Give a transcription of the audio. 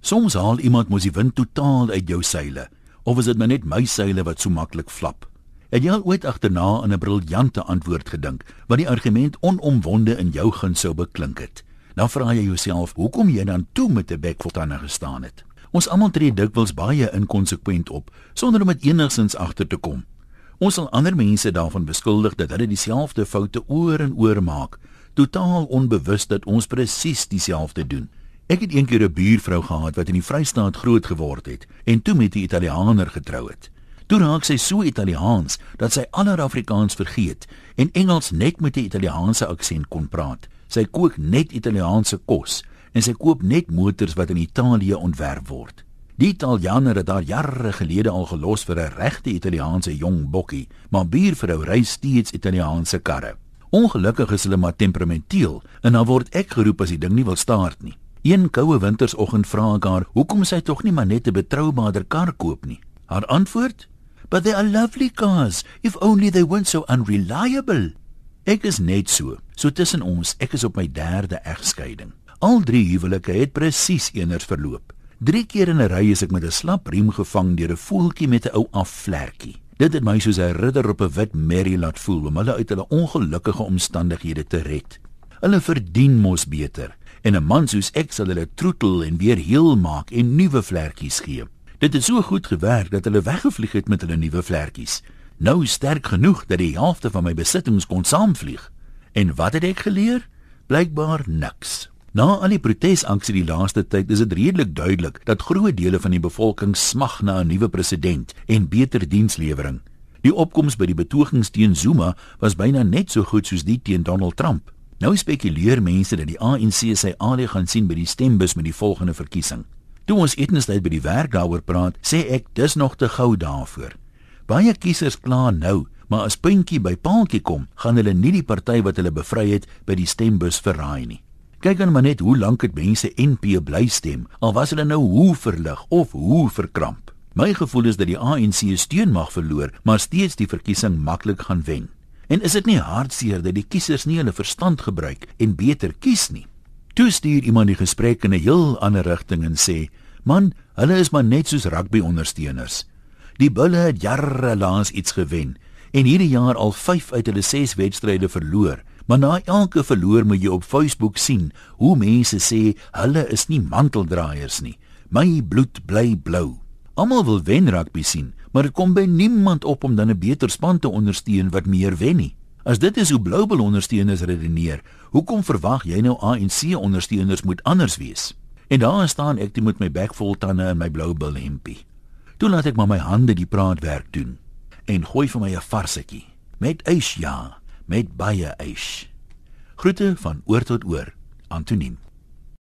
Soms haal iemand mos die wind totaal uit jou seile, of is dit maar net my seile wat so maklik flap? Het jy al ooit agterna in 'n briljante antwoord gedink wat die argument onomwonde in jou guns sou beklink het? Dan vra jy jouself, hoekom jy dan toe met 'n bek vol tande gestaan het? Ons almal tree dikwels baie inkonsekwent op sonder om dit enigsins agter te kom. Ons sal ander mense daarvan beskuldig dat hulle dieselfde foute oor en oor maak, totaal onbewus dat ons presies dieselfde doen. Ek het eendag 'n buurvrou gehad wat in die Vrystaat groot geword het en toe met 'n Italiaaner getrou het. Toe raak sy so Italiaans dat sy aller Afrikaans vergeet en Engels net met 'n Italiaanse aksent kon praat. Sy kook net Italiaanse kos en sy koop net motors wat in Italië ontwerp word. Die Italianer het daar jare gelede al gelos vir 'n regte Italiaanse jong bokkie, maar buurvrou ry steeds Italiaanse karre. Ongelukkig is hulle maar temperamenteel en dan word ek geroep as die ding nie wil staart nie. Een koue wintersoggend vra ek haar, "Hoekom sy tog nie maar net 'n betroubare kar koop nie?" Haar antwoord: "But they are lovely cars, if only they weren't so unreliable." Ek is net so. So tussen ons, ek is op my derde egskeiding. Al drie huwelike het presies eeners verloop. Drie keer in 'n ry is ek met 'n slap riem gevang deur 'n voeltjie met 'n ou afvlekkie. Dit het my soos 'n ridder op 'n wit merrie laat voel om hulle uit hulle ongelukkige omstandighede te red. Hulle verdien mos beter en 'n man soos ek sal hulle troetel en weer heel maak en nuwe vlekkies gee. Dit het so goed gewerk dat hulle weggevlieg het met hulle nuwe vlekkies. Nou sterk genoeg dat die helfte van my besittings kon saamvlieg. En wat het ek geleer? Blykbaar niks. Na al die protesaksie die laaste tyd is dit redelik duidelik dat groot dele van die bevolking smag na 'n nuwe president en beter dienslewering. Die opkomste by die betogings teen Zuma was byna net so goed soos die teen Donald Trump. Nou spekuleer mense dat die ANC sy aandeel gaan sien by die stembus met die volgende verkiesing. Toe ons etensdag by die werk daaroor praat, sê ek dis nog te gou daarvoor. Baie kiesers kla nou, maar as puntjie by paaltjie kom, gaan hulle nie die party wat hulle bevry het by die stembus verraai nie. Kyk dan maar net hoe lank dit mense NP bly stem, al was hulle nou hoe verlig of hoe verkramp. My gevoel is dat die ANC steun mag verloor, maar steeds die verkiesing maklik gaan wen. En is dit nie hartseer dat die kiesers nie hulle verstand gebruik en beter kies nie? Toe stuur iemand die gesprek in 'n heel ander rigting en sê: "Man, hulle is maar net soos rugby-ondersteuners. Die Bulle het jare lank iets gewen en hierdie jaar al 5 uit hulle 6 wedstryde verloor." Maar na elke verloor moet jy op Facebook sien hoe mense sê hulle is nie manteldraaiers nie. My bloed bly blou. Almal wil wen rugby sien, maar dit kom by niemand op om dan 'n beter span te ondersteun wat meer wen nie. As dit is hoe Bulls ondersteuners redeneer, hoekom verwag jy nou ANC ondersteuners moet anders wees? En daar staan ek met my bek vol tande in my Blue Bull hempie. Toe laat ek maar my hande die praatwerk doen en gooi vir my 'n varsetjie met ys ja, met baie ys. Groete van oor tot oor, Antoniem.